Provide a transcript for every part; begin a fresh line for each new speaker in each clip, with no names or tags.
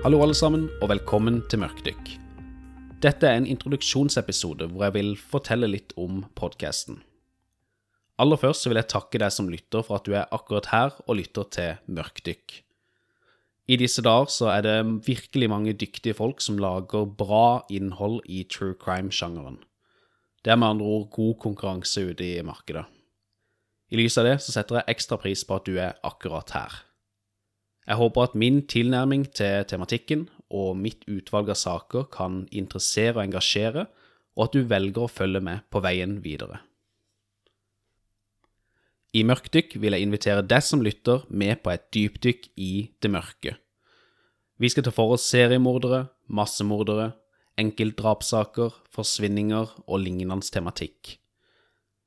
Hallo alle sammen, og velkommen til Mørkdykk. Dette er en introduksjonsepisode hvor jeg vil fortelle litt om podkasten. Aller først vil jeg takke deg som lytter for at du er akkurat her og lytter til Mørkdykk. I disse dager så er det virkelig mange dyktige folk som lager bra innhold i true crime-sjangeren. Det er med andre ord god konkurranse ute i markedet. I lys av det så setter jeg ekstra pris på at du er akkurat her. Jeg håper at min tilnærming til tematikken og mitt utvalg av saker kan interessere og engasjere, og at du velger å følge med på veien videre. I Mørkdykk vil jeg invitere deg som lytter med på et dypdykk i det mørke. Vi skal ta for oss seriemordere, massemordere, enkeltdrapssaker, forsvinninger og lignende tematikk.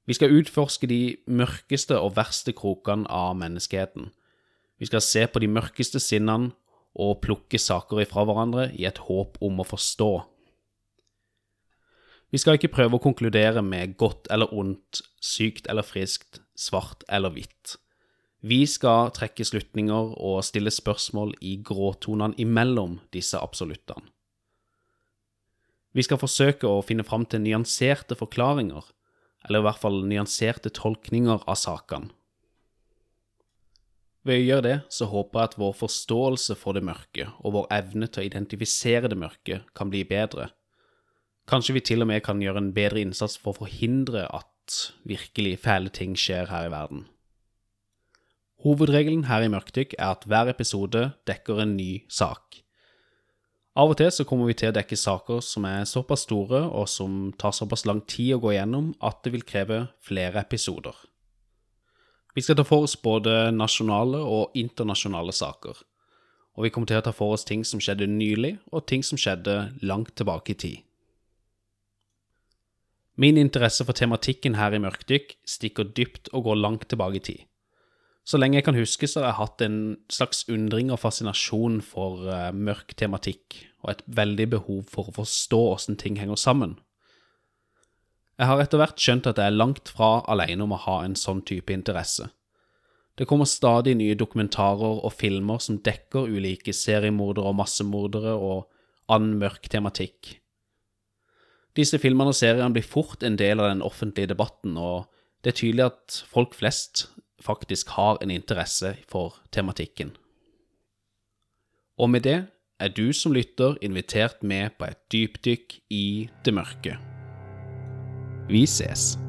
Vi skal utforske de mørkeste og verste krokene av menneskeheten. Vi skal se på de mørkeste sinnene og plukke saker ifra hverandre i et håp om å forstå. Vi skal ikke prøve å konkludere med godt eller ondt, sykt eller friskt, svart eller hvitt. Vi skal trekke slutninger og stille spørsmål i gråtonene imellom disse absoluttene. Vi skal forsøke å finne fram til nyanserte forklaringer, eller i hvert fall nyanserte tolkninger av sakene. Ved å gjøre det, så håper jeg at vår forståelse for det mørke og vår evne til å identifisere det mørke kan bli bedre. Kanskje vi til og med kan gjøre en bedre innsats for å forhindre at virkelig fæle ting skjer her i verden. Hovedregelen her i Mørkdykk er at hver episode dekker en ny sak. Av og til så kommer vi til å dekke saker som er såpass store og som tar såpass lang tid å gå gjennom at det vil kreve flere episoder. Vi skal ta for oss både nasjonale og internasjonale saker, og vi kommer til å ta for oss ting som skjedde nylig, og ting som skjedde langt tilbake i tid. Min interesse for tematikken her i Mørkdykk stikker dypt og går langt tilbake i tid. Så lenge jeg kan huske, så har jeg hatt en slags undring og fascinasjon for uh, mørk tematikk, og et veldig behov for å forstå åssen ting henger sammen. Jeg har etter hvert skjønt at jeg er langt fra alene om å ha en sånn type interesse. Det kommer stadig nye dokumentarer og filmer som dekker ulike seriemordere og massemordere og annen mørk tematikk. Disse filmene og seriene blir fort en del av den offentlige debatten, og det er tydelig at folk flest faktisk har en interesse for tematikken. Og med det er du som lytter invitert med på et dypdykk i det mørke. Vi ses.